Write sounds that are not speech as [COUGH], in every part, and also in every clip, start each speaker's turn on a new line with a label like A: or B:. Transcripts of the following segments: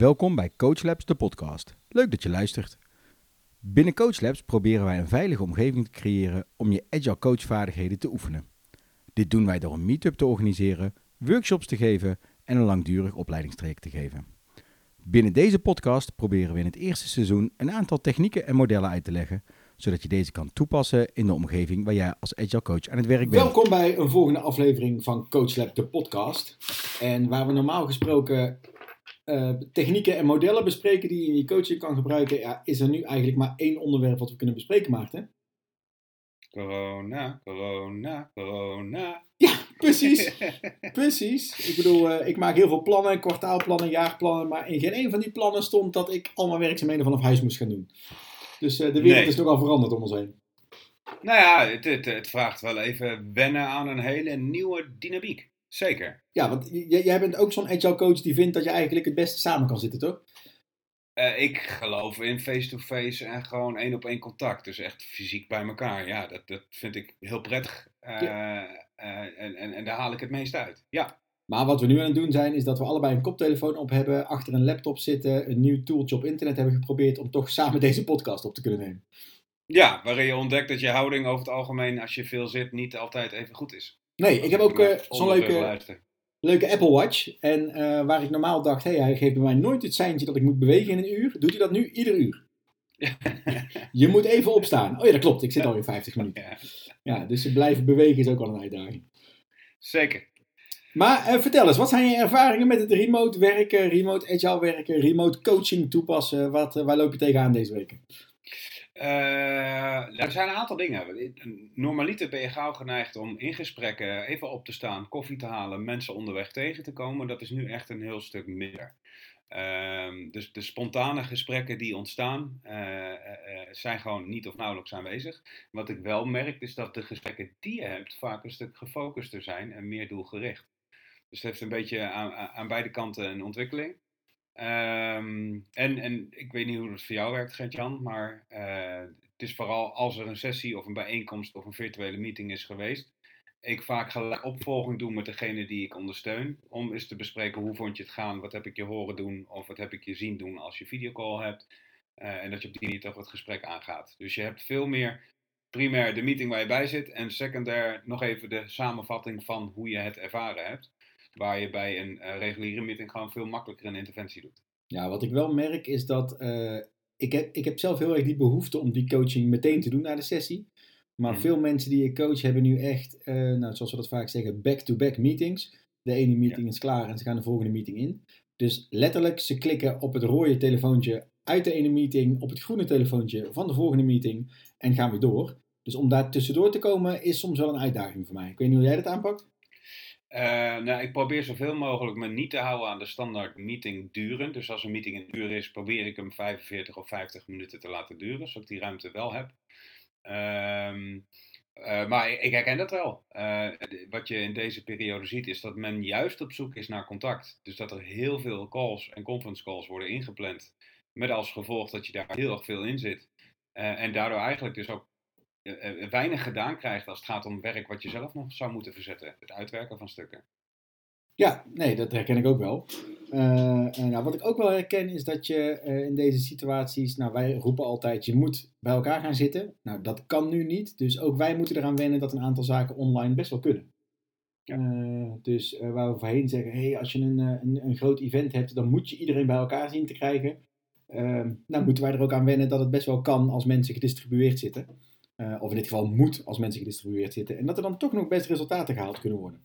A: Welkom bij Coach Labs, de podcast. Leuk dat je luistert. Binnen Coach Labs proberen wij een veilige omgeving te creëren om je agile coachvaardigheden te oefenen. Dit doen wij door een meetup te organiseren, workshops te geven en een langdurig opleidingstraject te geven. Binnen deze podcast proberen we in het eerste seizoen een aantal technieken en modellen uit te leggen, zodat je deze kan toepassen in de omgeving waar jij als agile coach aan het werk bent.
B: Welkom bij een volgende aflevering van Coach Lab, de podcast. En waar we normaal gesproken uh, technieken en modellen bespreken die je in je coaching kan gebruiken, ja, is er nu eigenlijk maar één onderwerp wat we kunnen bespreken, Maarten.
C: Corona, corona, corona.
B: Ja, precies. [LAUGHS] precies. Ik bedoel, uh, ik maak heel veel plannen, kwartaalplannen, jaarplannen, maar in geen een van die plannen stond dat ik al mijn werkzaamheden vanaf huis moest gaan doen. Dus uh, de wereld nee. is nogal veranderd om ons heen.
C: Nou ja, het, het, het, vraagt wel even wennen aan een hele nieuwe dynamiek. Zeker.
B: Ja, want jij bent ook zo'n agile coach die vindt dat je eigenlijk het beste samen kan zitten, toch?
C: Uh, ik geloof in face-to-face -face en gewoon één op één contact. Dus echt fysiek bij elkaar. Ja, dat, dat vind ik heel prettig. Uh, ja. uh, en, en, en daar haal ik het meest uit. Ja.
B: Maar wat we nu aan het doen zijn, is dat we allebei een koptelefoon op hebben, achter een laptop zitten, een nieuw tooltje op internet hebben geprobeerd om toch samen [LAUGHS] deze podcast op te kunnen nemen.
C: Ja, waarin je ontdekt dat je houding over het algemeen, als je veel zit, niet altijd even goed is.
B: Nee, ik heb ook uh, zo'n leuke, leuke Apple Watch. En uh, waar ik normaal dacht, hey, hij geeft bij mij nooit het seintje dat ik moet bewegen in een uur, doet hij dat nu ieder uur. [LAUGHS] je moet even opstaan. Oh ja, dat klopt. Ik zit alweer 50 minuten. Ja, dus blijven bewegen is ook wel een uitdaging.
C: Zeker.
B: Maar uh, vertel eens, wat zijn je ervaringen met het remote werken, remote agile werken, remote coaching toepassen? Wat, waar loop je tegenaan deze weken?
C: Uh, er zijn een aantal dingen. Normaliter ben je gauw geneigd om in gesprekken even op te staan, koffie te halen, mensen onderweg tegen te komen. Dat is nu echt een heel stuk minder. Uh, dus de spontane gesprekken die ontstaan, uh, uh, zijn gewoon niet of nauwelijks aanwezig. Wat ik wel merk is dat de gesprekken die je hebt vaak een stuk gefocuster zijn en meer doelgericht. Dus het heeft een beetje aan, aan beide kanten een ontwikkeling. Um, en, en ik weet niet hoe het voor jou werkt, Gert-Jan, maar uh, het is vooral als er een sessie of een bijeenkomst of een virtuele meeting is geweest, ik vaak gelijk opvolging doe met degene die ik ondersteun, om eens te bespreken hoe vond je het gaan, wat heb ik je horen doen of wat heb ik je zien doen als je videocall hebt. Uh, en dat je op die manier toch het gesprek aangaat. Dus je hebt veel meer primair de meeting waar je bij zit en secundair nog even de samenvatting van hoe je het ervaren hebt. Waar je bij een uh, reguliere meeting gewoon veel makkelijker een interventie doet.
B: Ja, wat ik wel merk is dat uh, ik, heb, ik heb zelf heel erg die behoefte om die coaching meteen te doen na de sessie. Maar mm. veel mensen die ik coach hebben nu echt, uh, nou, zoals we dat vaak zeggen, back-to-back -back meetings. De ene meeting ja. is klaar en ze gaan de volgende meeting in. Dus letterlijk, ze klikken op het rode telefoontje uit de ene meeting, op het groene telefoontje van de volgende meeting en gaan weer door. Dus om daar tussendoor te komen is soms wel een uitdaging voor mij. Ik weet niet hoe jij dat aanpakt.
C: Uh, nou, ik probeer zoveel mogelijk me niet te houden aan de standaard meeting duren. Dus als een meeting een uur is, probeer ik hem 45 of 50 minuten te laten duren, zodat ik die ruimte wel heb. Uh, uh, maar ik herken dat wel. wat je in deze periode ziet, is dat men juist op zoek is naar contact. Dus dat er heel veel calls en conference calls worden ingepland. Met als gevolg dat je daar heel erg veel in zit. en daardoor eigenlijk dus ook weinig gedaan krijgt als het gaat om werk wat je zelf nog zou moeten verzetten. Het uitwerken van stukken.
B: Ja, nee, dat herken ik ook wel. Uh, nou, wat ik ook wel herken is dat je uh, in deze situaties, nou wij roepen altijd, je moet bij elkaar gaan zitten. Nou, dat kan nu niet, dus ook wij moeten eraan wennen dat een aantal zaken online best wel kunnen. Ja. Uh, dus waar we voorheen zeggen, hey, als je een, een, een, groot event hebt, dan moet je iedereen bij elkaar zien te krijgen. nou, moeten wij er ook aan wennen dat het best wel kan als mensen gedistribueerd zitten. Uh, of in dit geval moet als mensen gedistribueerd zitten. En dat er dan toch nog best resultaten gehaald kunnen worden.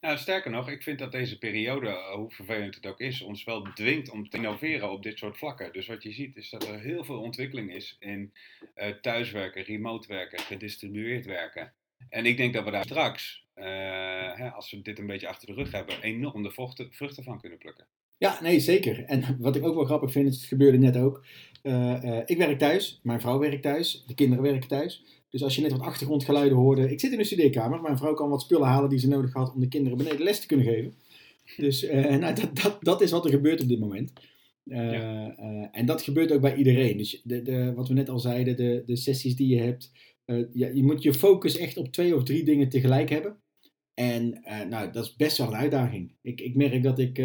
C: Nou, sterker nog, ik vind dat deze periode, hoe vervelend het ook is, ons wel dwingt om te innoveren op dit soort vlakken. Dus wat je ziet is dat er heel veel ontwikkeling is in uh, thuiswerken, remote werken, gedistribueerd werken. En ik denk dat we daar straks, hè, als we dit een beetje achter de rug hebben, enorm de vruchten van kunnen plukken.
B: Ja, nee, zeker. En wat ik ook wel grappig vind, het gebeurde net ook. Uh, uh, ik werk thuis, mijn vrouw werkt thuis, de kinderen werken thuis. Dus als je net wat achtergrondgeluiden hoorde. Ik zit in een studeerkamer, mijn vrouw kan wat spullen halen die ze nodig had om de kinderen beneden les te kunnen geven. Dus uh, nou, dat, dat, dat is wat er gebeurt op dit moment. Ja. en dat gebeurt ook bij iedereen. Dus de, de, wat we net al zeiden, de, de sessies die je hebt. Ja, je moet je focus echt op twee of drie dingen tegelijk hebben. En nou, dat is best wel een uitdaging. Ik, ik merk dat ik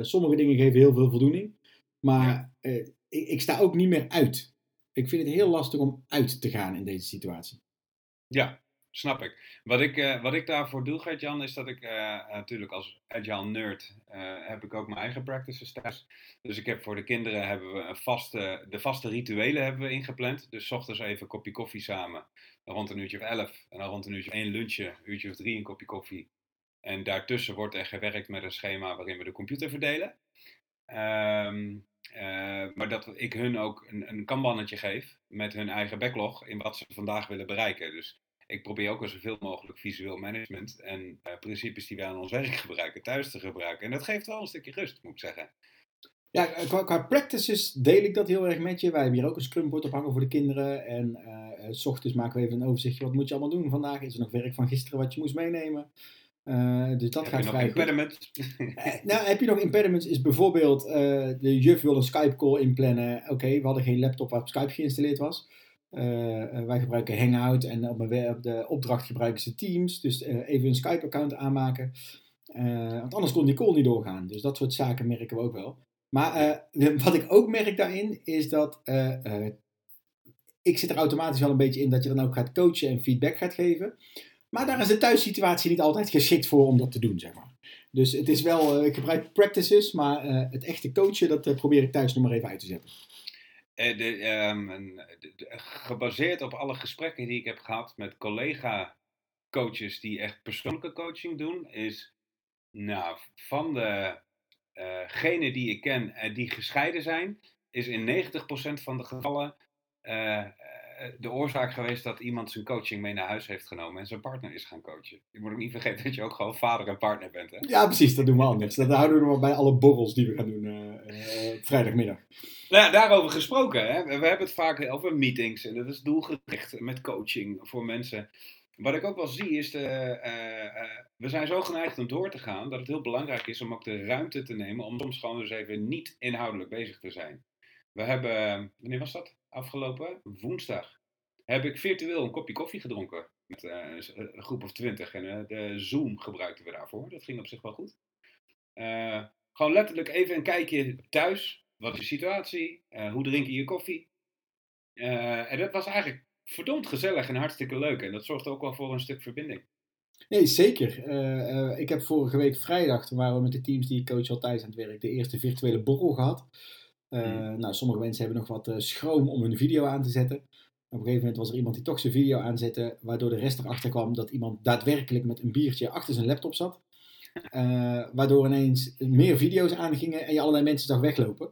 B: sommige dingen geven heel veel voldoening. Maar eh, ik, ik sta ook niet meer uit. Ik vind het heel lastig om uit te gaan in deze situatie.
C: Ja, snap ik. Wat ik, eh, wat ik daarvoor doe, Gert-Jan, is dat ik eh, natuurlijk als agile nerd eh, heb ik ook mijn eigen practices thuis. Dus ik heb voor de kinderen hebben we een vaste, de vaste rituelen hebben we ingepland. Dus ochtends even een kopje koffie samen, dan rond een uurtje of elf. En dan rond een uurtje één lunchje, een uurtje of drie een kopje koffie. En daartussen wordt er gewerkt met een schema waarin we de computer verdelen. Ehm, eh, maar dat ik hun ook een, een kanbannetje geef met hun eigen backlog in wat ze vandaag willen bereiken. Dus ik probeer ook al zoveel mogelijk visueel management en eh, principes die wij aan ons werk gebruiken thuis te gebruiken. En dat geeft wel een stukje rust, moet ik zeggen.
B: Ja, qua, qua practices deel ik dat heel erg met je. Wij hebben hier ook een scrumboard ophangen voor de kinderen. En eh, eh, s ochtends maken we even een overzichtje. Wat moet je allemaal doen vandaag? Is er nog werk van gisteren wat je moest meenemen? Eh, dus dat
C: Heb
B: gaat
C: je nog
B: vrij goed.
C: impediment?
B: Eh, nou, heb je nog impediments? Is bijvoorbeeld eh, de juf wil een Skype-call inplannen. Oké, we hadden geen laptop waarop Skype geïnstalleerd was. Eh, wij gebruiken Hangout en op, de opdracht gebruiken ze Teams. Dus eh, even een Skype-account aanmaken. Eh, want anders kon die call niet doorgaan. Dus dat soort zaken merken we ook wel. Maar [LAUGHS] wat ik ook merk daarin is dat ik zit er automatisch wel een beetje in dat je dan ook gaat coachen en feedback gaat geven. Maar daar is de thuissituatie niet altijd geschikt voor om dat te doen, zeg maar. Dus het is wel, ik gebruik practices, maar het echte coachen, dat probeer ik thuis nog maar even uit te zetten.
C: Eh, ehm, gebaseerd op alle gesprekken die ik heb gehad met collega-coaches die echt persoonlijke coaching doen, is nou, van degenen die ik ken en die gescheiden zijn, is in 90% van de gevallen eh, eh, de oorzaak geweest dat iemand zijn coaching mee naar huis heeft genomen en zijn partner is gaan coachen. Je moet ook niet vergeten dat je ook gewoon vader en partner bent. Hè?
B: Ja, precies, dat doen we anders. Dat houden we nog bij alle borrels die we gaan doen eh, eh, vrijdagmiddag.
C: Nou, ja, daarover gesproken. Hè? We hebben het vaak over meetings en dat is doelgericht met coaching voor mensen. Wat ik ook wel zie is, de, eh, eh, we zijn zo geneigd om door te gaan dat het heel belangrijk is om ook de ruimte te nemen om soms gewoon eens even niet inhoudelijk bezig te zijn. We hebben, wanneer was dat? Afgelopen woensdag heb ik virtueel een kopje koffie gedronken met eh, een groep of twintig en eh, de Zoom gebruikten we daarvoor. Dat ging op zich wel goed. Eh, gewoon letterlijk even een kijkje thuis. Wat is de situatie? Eh, hoe drink je je koffie? Eh, en dat was eigenlijk verdomd gezellig en hartstikke leuk. En dat zorgt ook wel voor een stuk verbinding.
B: Nee, zeker. Eh, eh, ik heb vorige week vrijdag, toen waren we met de teams die ik coach al thuis aan het werk, de eerste virtuele borrel gehad. Eh,
C: Hmm.
B: Nou, sommige mensen hebben nog wat eh, schroom om hun video aan te zetten. Op een gegeven moment was er iemand die toch zijn video aanzette, waardoor de rest erachter kwam dat iemand daadwerkelijk met een biertje achter zijn laptop zat. [LAUGHS] Eh, waardoor ineens meer video's aangingen en je allerlei mensen zag weglopen.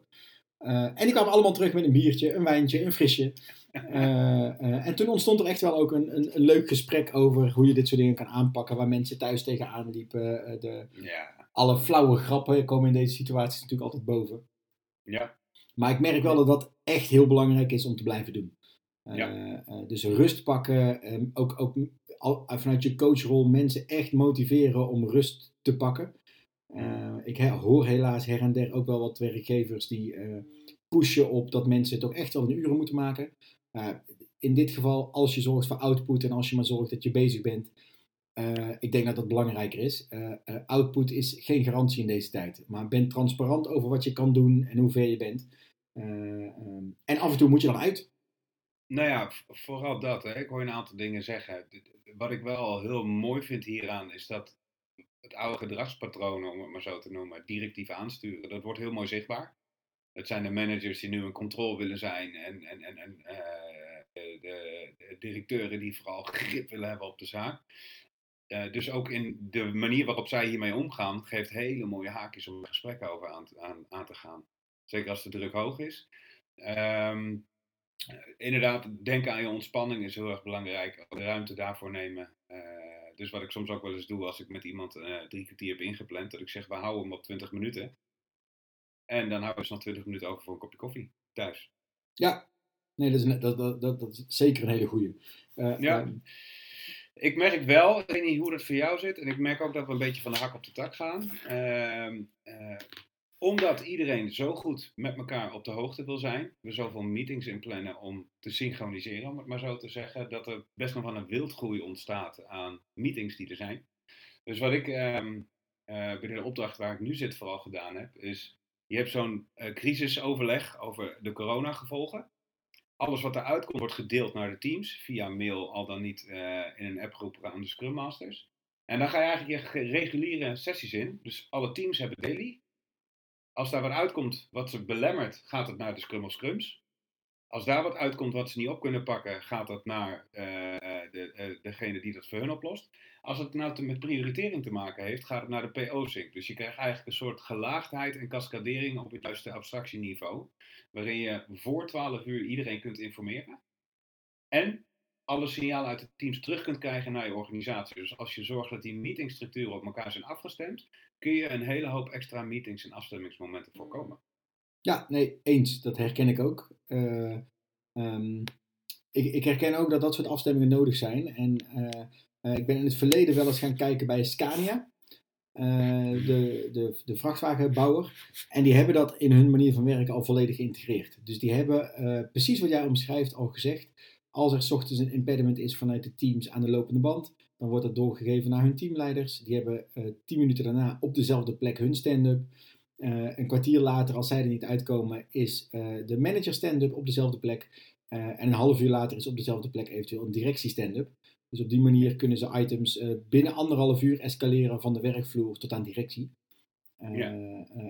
B: En die kwamen allemaal terug met een biertje, een wijntje, een frisje. [LAUGHS] En toen ontstond er echt wel ook een, een, een leuk gesprek over hoe je dit soort dingen kan aanpakken, waar mensen thuis tegenaan liepen. De,
C: Ja,
B: alle flauwe grappen komen in deze situaties natuurlijk altijd boven.
C: ja,
B: Maar ik merk wel dat dat echt heel belangrijk is om te blijven doen. Eh,
C: Ja.
B: eh, dus rust pakken, eh, ook, ook al- vanuit je coachrol mensen echt motiveren om rust te pakken. Eh, ik he- hoor helaas her en der ook wel wat werkgevers die pushen op dat mensen toch echt wel een uren moeten maken. Uh, in dit geval, als je zorgt voor output en als je maar zorgt dat je bezig bent, ik denk dat dat belangrijker is. Output is geen garantie in deze tijd, maar ben transparant over wat je kan doen en hoe ver je bent. Um, en af en toe moet je dan uit.
C: Nou ja, vooral dat. Hè. Ik hoor een aantal dingen zeggen. Wat ik wel heel mooi vind hieraan is dat het oude gedragspatroon, om het maar zo te noemen, directief aansturen, dat wordt heel mooi zichtbaar. Het zijn de managers die nu in controle willen zijn en, en, en, en uh, de, directeuren die vooral [LAUGHS] grip willen hebben op de zaak. Uh, dus ook in de manier waarop zij hiermee omgaan, geeft hele mooie haakjes om gesprekken over aan, aan te gaan. Zeker als de druk hoog is. Um, inderdaad, denken aan je ontspanning is heel erg belangrijk. De ruimte daarvoor nemen. Uh, dus wat ik soms ook wel eens doe als ik met iemand uh, drie kwartier heb ingepland, dat ik zeg, we houden hem op 20 minuten. En dan houden we nog 20 minuten over voor een kopje koffie thuis.
B: Ja, nee, dat is, dat, dat, dat, dat is zeker een hele goede. Uh,
C: ja. Uh, ik merk wel, ik weet niet hoe dat voor jou zit, en ik merk ook dat we een beetje van de hak op de tak gaan. Uh, omdat iedereen zo goed met elkaar op de hoogte wil zijn, we zoveel meetings inplannen om te synchroniseren, om het maar zo te zeggen, dat er best nog wel een wildgroei ontstaat aan meetings die er zijn. Dus wat ik um, uh, binnen de opdracht waar ik nu zit vooral gedaan heb, is Je hebt zo'n uh, crisisoverleg over de coronagevolgen. Alles wat eruit komt wordt gedeeld naar de teams via mail, al dan niet uh, in een appgroep aan de Scrum Masters. En dan ga je eigenlijk je reguliere sessies in. Dus alle teams hebben daily. Als daar wat uitkomt wat ze belemmert, gaat het naar de Scrum of Scrums. Als daar wat uitkomt wat ze niet op kunnen pakken, gaat dat naar uh, de, uh, degene die dat voor hun oplost. Als het nou te, met prioritering te maken heeft, gaat het naar de PO-sync. Dus je krijgt eigenlijk een soort gelaagdheid en cascadering op het juiste abstractieniveau. Waarin je voor 12 uur iedereen kunt informeren. En alle signalen uit de teams terug kunt krijgen naar je organisatie. Dus als je zorgt dat die meetingstructuren op elkaar zijn afgestemd, kun je een hele hoop extra meetings en afstemmingsmomenten voorkomen.
B: Ja, nee, eens. Dat herken ik ook. Uh, ik, ik, herken ook dat dat soort afstemmingen nodig zijn. En uh, uh, ik ben in het verleden wel eens gaan kijken bij Scania, de, de, de vrachtwagenbouwer. En die hebben dat in hun manier van werken al volledig geïntegreerd. Dus die hebben precies wat jij omschrijft al gezegd. Als er ochtends een impediment is vanuit de teams aan de lopende band, dan wordt dat doorgegeven naar hun teamleiders. Die hebben tien minuten daarna op dezelfde plek hun stand-up. Uh, een kwartier later, als zij er niet uitkomen, is uh, de manager stand-up op dezelfde plek. En een half uur later is op dezelfde plek eventueel een directie stand-up. Dus op die manier kunnen ze items binnen anderhalf uur escaleren van de werkvloer tot aan directie. Ja.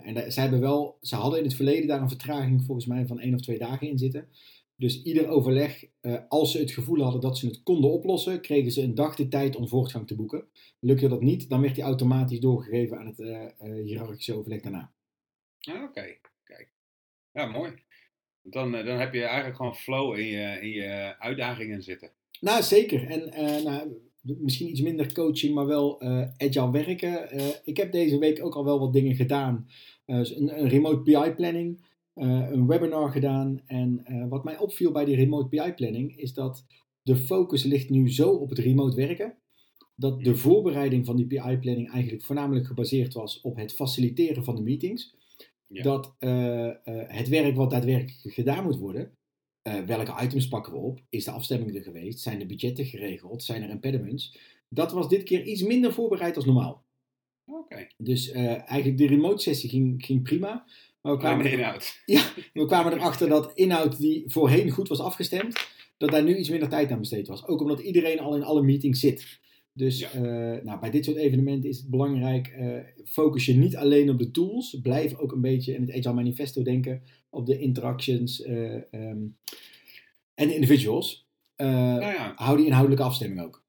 B: en zij hebben wel, ze hadden in het verleden daar een vertraging volgens mij van één of twee dagen in zitten. Dus ieder overleg, als ze het gevoel hadden dat ze het konden oplossen, kregen ze een dag de tijd om voortgang te boeken. Lukte dat niet, dan werd die automatisch doorgegeven aan het hiërarchische overleg daarna.
C: Ah, Oké, kijk. Ja, mooi. Dan, uh, dan heb je eigenlijk gewoon flow in je, in je uitdagingen zitten.
B: Nou, zeker. En uh, nou, misschien iets minder coaching, maar wel uh, agile werken. ik heb deze week ook al wel wat dingen gedaan. Een, een, remote PI planning, een webinar gedaan. En wat mij opviel bij die remote PI planning is dat de focus ligt nu zo op het remote werken. Dat de voorbereiding van die PI planning eigenlijk voornamelijk gebaseerd was op het faciliteren van de meetings. Ja. Dat uh, uh, het werk wat daadwerkelijk gedaan moet worden, welke items pakken we op? Is de afstemming er geweest? Zijn de budgetten geregeld? Zijn er impediments? Dat was dit keer iets minder voorbereid als normaal.
C: Okay.
B: Dus eigenlijk de remote sessie ging, ging prima.
C: Maar we kwamen, inhoud. [LAUGHS]
B: Ja, we kwamen erachter dat inhoud die voorheen goed was afgestemd, dat daar nu iets minder tijd aan besteed was. Ook omdat iedereen al in alle meetings zit. Dus ja. uh, nou, bij dit soort evenementen is het belangrijk, uh, focus je niet alleen op de tools, blijf ook een beetje in het Agile Manifesto denken op de interactions uh, um, en de individuals. Nou ja. Hou die inhoudelijke afstemming ook.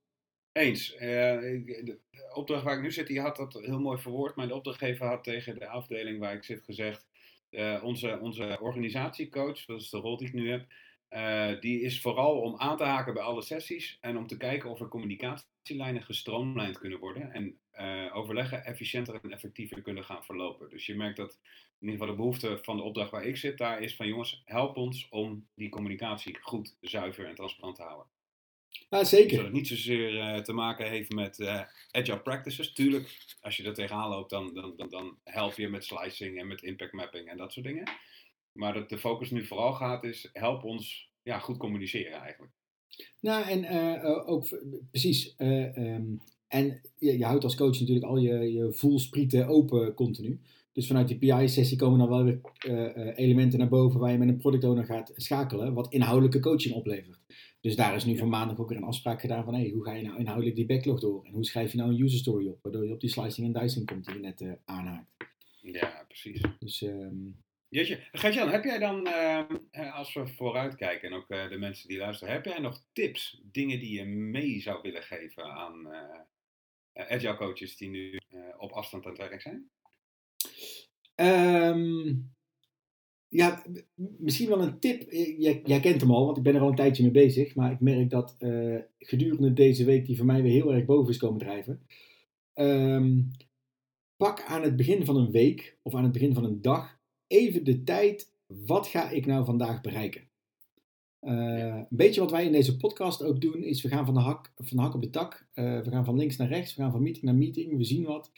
C: Eens. de opdracht waar ik nu zit, die had dat heel mooi verwoord. Maar de opdrachtgever had tegen de afdeling waar ik zit gezegd, onze, onze organisatiecoach, dat is de rol die ik nu heb, uh, die is vooral om aan te haken bij alle sessies en om te kijken of er communicatielijnen gestroomlijnd kunnen worden en uh, overleggen efficiënter en effectiever kunnen gaan verlopen. Dus je merkt dat in ieder geval de behoefte van de opdracht waar ik zit, daar is van jongens, help ons om die communicatie goed, zuiver en transparant te houden.
B: Ja, zeker.
C: Dat het niet zozeer uh, te maken heeft met agile practices. Tuurlijk, als je er tegenaan loopt, dan, dan, dan, dan help je met slicing en met impact mapping en dat soort dingen. Maar dat de focus nu vooral gaat is, help ons ja, goed communiceren eigenlijk.
B: Nou, en uh, ook precies. Um, en je, je, houdt als coach natuurlijk al je, je voelsprieten open continu. Dus vanuit die PI-sessie komen dan wel weer elementen naar boven waar je met een product owner gaat schakelen, wat inhoudelijke coaching oplevert. Dus daar is nu van maandag ook weer een afspraak gedaan van hey, hoe ga je nou inhoudelijk die backlog door? En hoe schrijf je nou een user story op, waardoor je op die slicing en dicing komt die je net aanhaakt.
C: Ja, precies.
B: Dus um,
C: Jeetje. Gertjan, heb jij dan, uh, als we vooruitkijken en ook uh, de mensen die luisteren, heb jij nog tips, dingen die je mee zou willen geven aan agile coaches die nu op afstand aan het werk zijn?
B: Um, ja, misschien wel een tip. Jij, jij, kent hem al, want ik ben er al een tijdje mee bezig. Maar ik merk dat gedurende deze week die voor mij weer heel erg boven is komen drijven. Um, pak aan het begin van een week of aan het begin van een dag even de tijd, wat ga ik nou vandaag bereiken? Uh, een beetje wat wij in deze podcast ook doen, is we gaan van de hak, van de hak op de tak. Uh, we gaan van links naar rechts, we gaan van meeting naar meeting, we zien wat.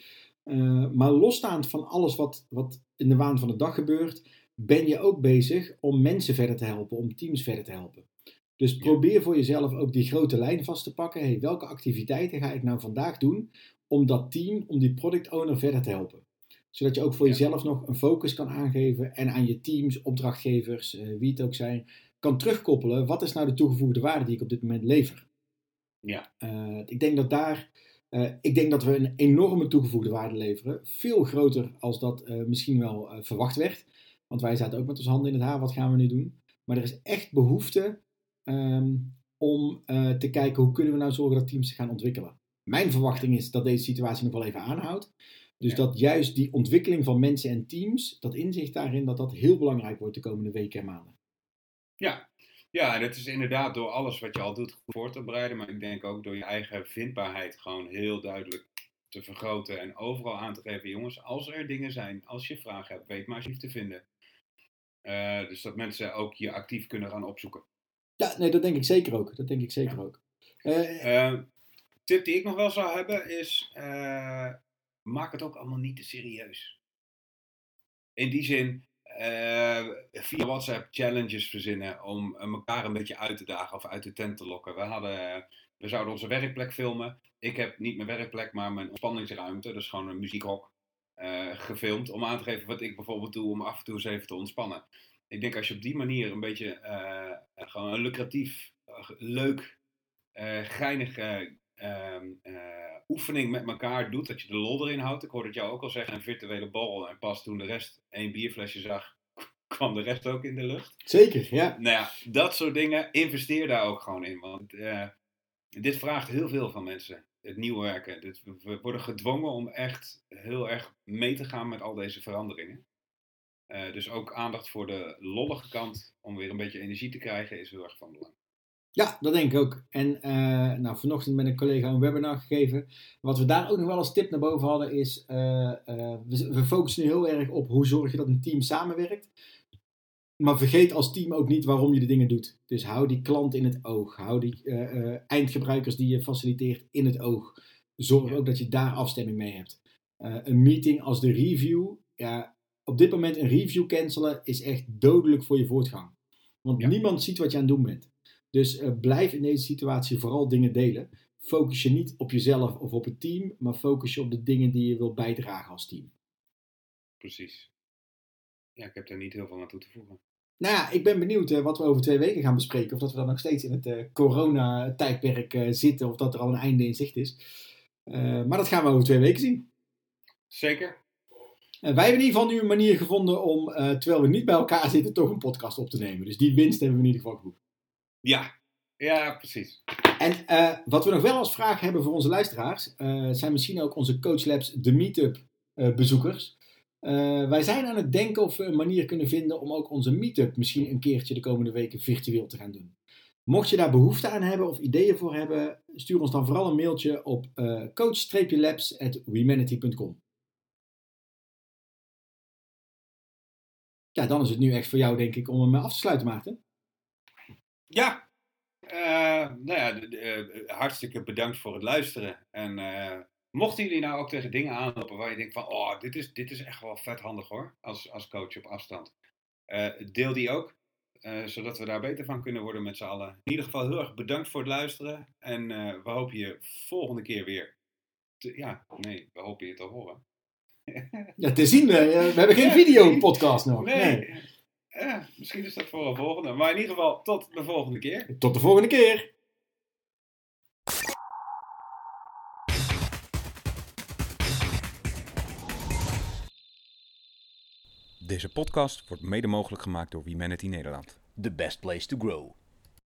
B: Maar losstaand van alles wat, wat in de waan van de dag gebeurt, ben je ook bezig om mensen verder te helpen, om teams verder te helpen. Dus probeer voor jezelf ook die grote lijn vast te pakken. Hey, welke activiteiten ga ik nou vandaag doen om dat team, om die product owner verder te helpen? Zodat je ook voor
C: Ja.
B: jezelf nog een focus kan aangeven en aan je teams, opdrachtgevers, eh, wie het ook zijn, kan terugkoppelen. Wat is nou de toegevoegde waarde die ik op dit moment lever?
C: Ja.
B: Eh, ik denk dat daar, eh, ik denk dat we een enorme toegevoegde waarde leveren. Veel groter als dat misschien wel verwacht werd. Want wij zaten ook met onze handen in het haar, wat gaan we nu doen? Maar er is echt behoefte ehm, om eh, te kijken hoe kunnen we nou zorgen dat teams zich gaan ontwikkelen. Mijn verwachting is dat deze situatie nog wel even aanhoudt. Dus
C: Ja.
B: dat juist die ontwikkeling van mensen en teams, dat inzicht daarin, dat dat heel belangrijk wordt de komende weken en maanden.
C: Ja. Ja, het is inderdaad door alles wat je al doet goed voor te bereiden. Maar ik denk ook door je eigen vindbaarheid gewoon heel duidelijk te vergroten. En overal aan te geven, jongens, als er dingen zijn, als je vragen hebt, weet maar alsjeblieft te vinden. Eh, dus dat mensen ook je actief kunnen gaan opzoeken.
B: Ja, nee, dat denk ik zeker ook. Dat denk ik zeker ook. Eh,
C: Eh, tip die ik nog wel zou hebben is: maak het ook allemaal niet te serieus. In die zin, via WhatsApp challenges verzinnen om elkaar een beetje uit te dagen of uit de tent te lokken. We, hadden, we zouden onze werkplek filmen. Ik heb niet mijn werkplek, maar mijn ontspanningsruimte, dus gewoon een muziekhok, eh, gefilmd. Om aan te geven wat ik bijvoorbeeld doe om af en toe eens even te ontspannen. Ik denk als je op die manier een beetje eh, gewoon een lucratief, eh, leuk, geinig eh, ehm, eh, oefening met elkaar doet, dat je de lol erin houdt. Ik hoorde het jou ook al zeggen, een virtuele borrel. En pas toen de rest één bierflesje zag, [LAUGHS] kwam de rest ook in de lucht.
B: zeker, ja.
C: Nou ja, dat soort dingen, investeer daar ook gewoon in. Want dit vraagt heel veel van mensen. Het nieuw werken. Dit, we worden gedwongen om echt heel erg mee te gaan met al deze veranderingen. Eh, dus ook aandacht voor de lollige kant, om weer een beetje energie te krijgen, is heel erg van belang.
B: Ja, dat denk ik ook. En eh, nou, vanochtend met een collega een webinar gegeven. Wat we daar ook nog wel als tip naar boven hadden is, eh, we, we focussen nu heel erg op hoe zorg je dat een team samenwerkt. Maar vergeet als team ook niet waarom je de dingen doet. Dus hou die klant in het oog. Hou die eindgebruikers die je faciliteert in het oog. Zorg
C: Ja.
B: ook dat je daar afstemming mee hebt. Eh, een meeting als de review. Ja, op dit moment een review cancelen is echt dodelijk voor je voortgang. Want
C: Ja.
B: niemand ziet wat je aan het doen bent. Dus eh, blijf in deze situatie vooral dingen delen. Focus je niet op jezelf of op het team, maar focus je op de dingen die je wil bijdragen als team.
C: Precies. Ja, ik heb daar niet heel veel aan toe te voegen.
B: Nou ja, ik ben benieuwd eh, wat we over twee weken gaan bespreken. Of dat we dan nog steeds in het eh, corona-tijdperk zitten, of dat er al een einde in zicht is. Maar dat gaan we over twee weken zien.
C: Zeker.
B: En wij hebben in ieder geval nu een manier gevonden om, eh, terwijl we niet bij elkaar zitten, toch een podcast op te nemen. Dus die winst hebben we in ieder geval geboekt.
C: Ja, ja precies.
B: En eh, wat we nog wel als vraag hebben voor onze luisteraars, eh, zijn misschien ook onze Coach Labs de Meetup bezoekers. Wij zijn aan het denken of we een manier kunnen vinden om ook onze Meetup misschien een keertje de komende weken virtueel te gaan doen. Mocht je daar behoefte aan hebben of ideeën voor hebben, stuur ons dan vooral een mailtje op eh Ja, dan is het nu echt voor jou denk ik om hem af te sluiten, Maarten.
C: Ja. Eh, nou ja, eh, hartstikke bedankt voor het luisteren. En eh, mochten jullie nou ook tegen dingen aanlopen waar je denkt van, oh, dit is, dit is echt wel vet handig hoor, als, als coach op afstand. Eh, deel die ook, eh, zodat we daar beter van kunnen worden met z'n allen. In ieder geval heel erg bedankt voor het luisteren. En eh, we hopen je volgende keer weer, te, ja, nee, we hopen je te horen.
B: Ja, te zien, we hebben geen videopodcast nog.
C: Nee. Eh, misschien is dat voor een volgende. Maar in ieder geval, tot de volgende keer.
B: Tot de volgende keer.
D: Deze podcast wordt mede mogelijk gemaakt door Humanity Nederland.
A: The best place to grow.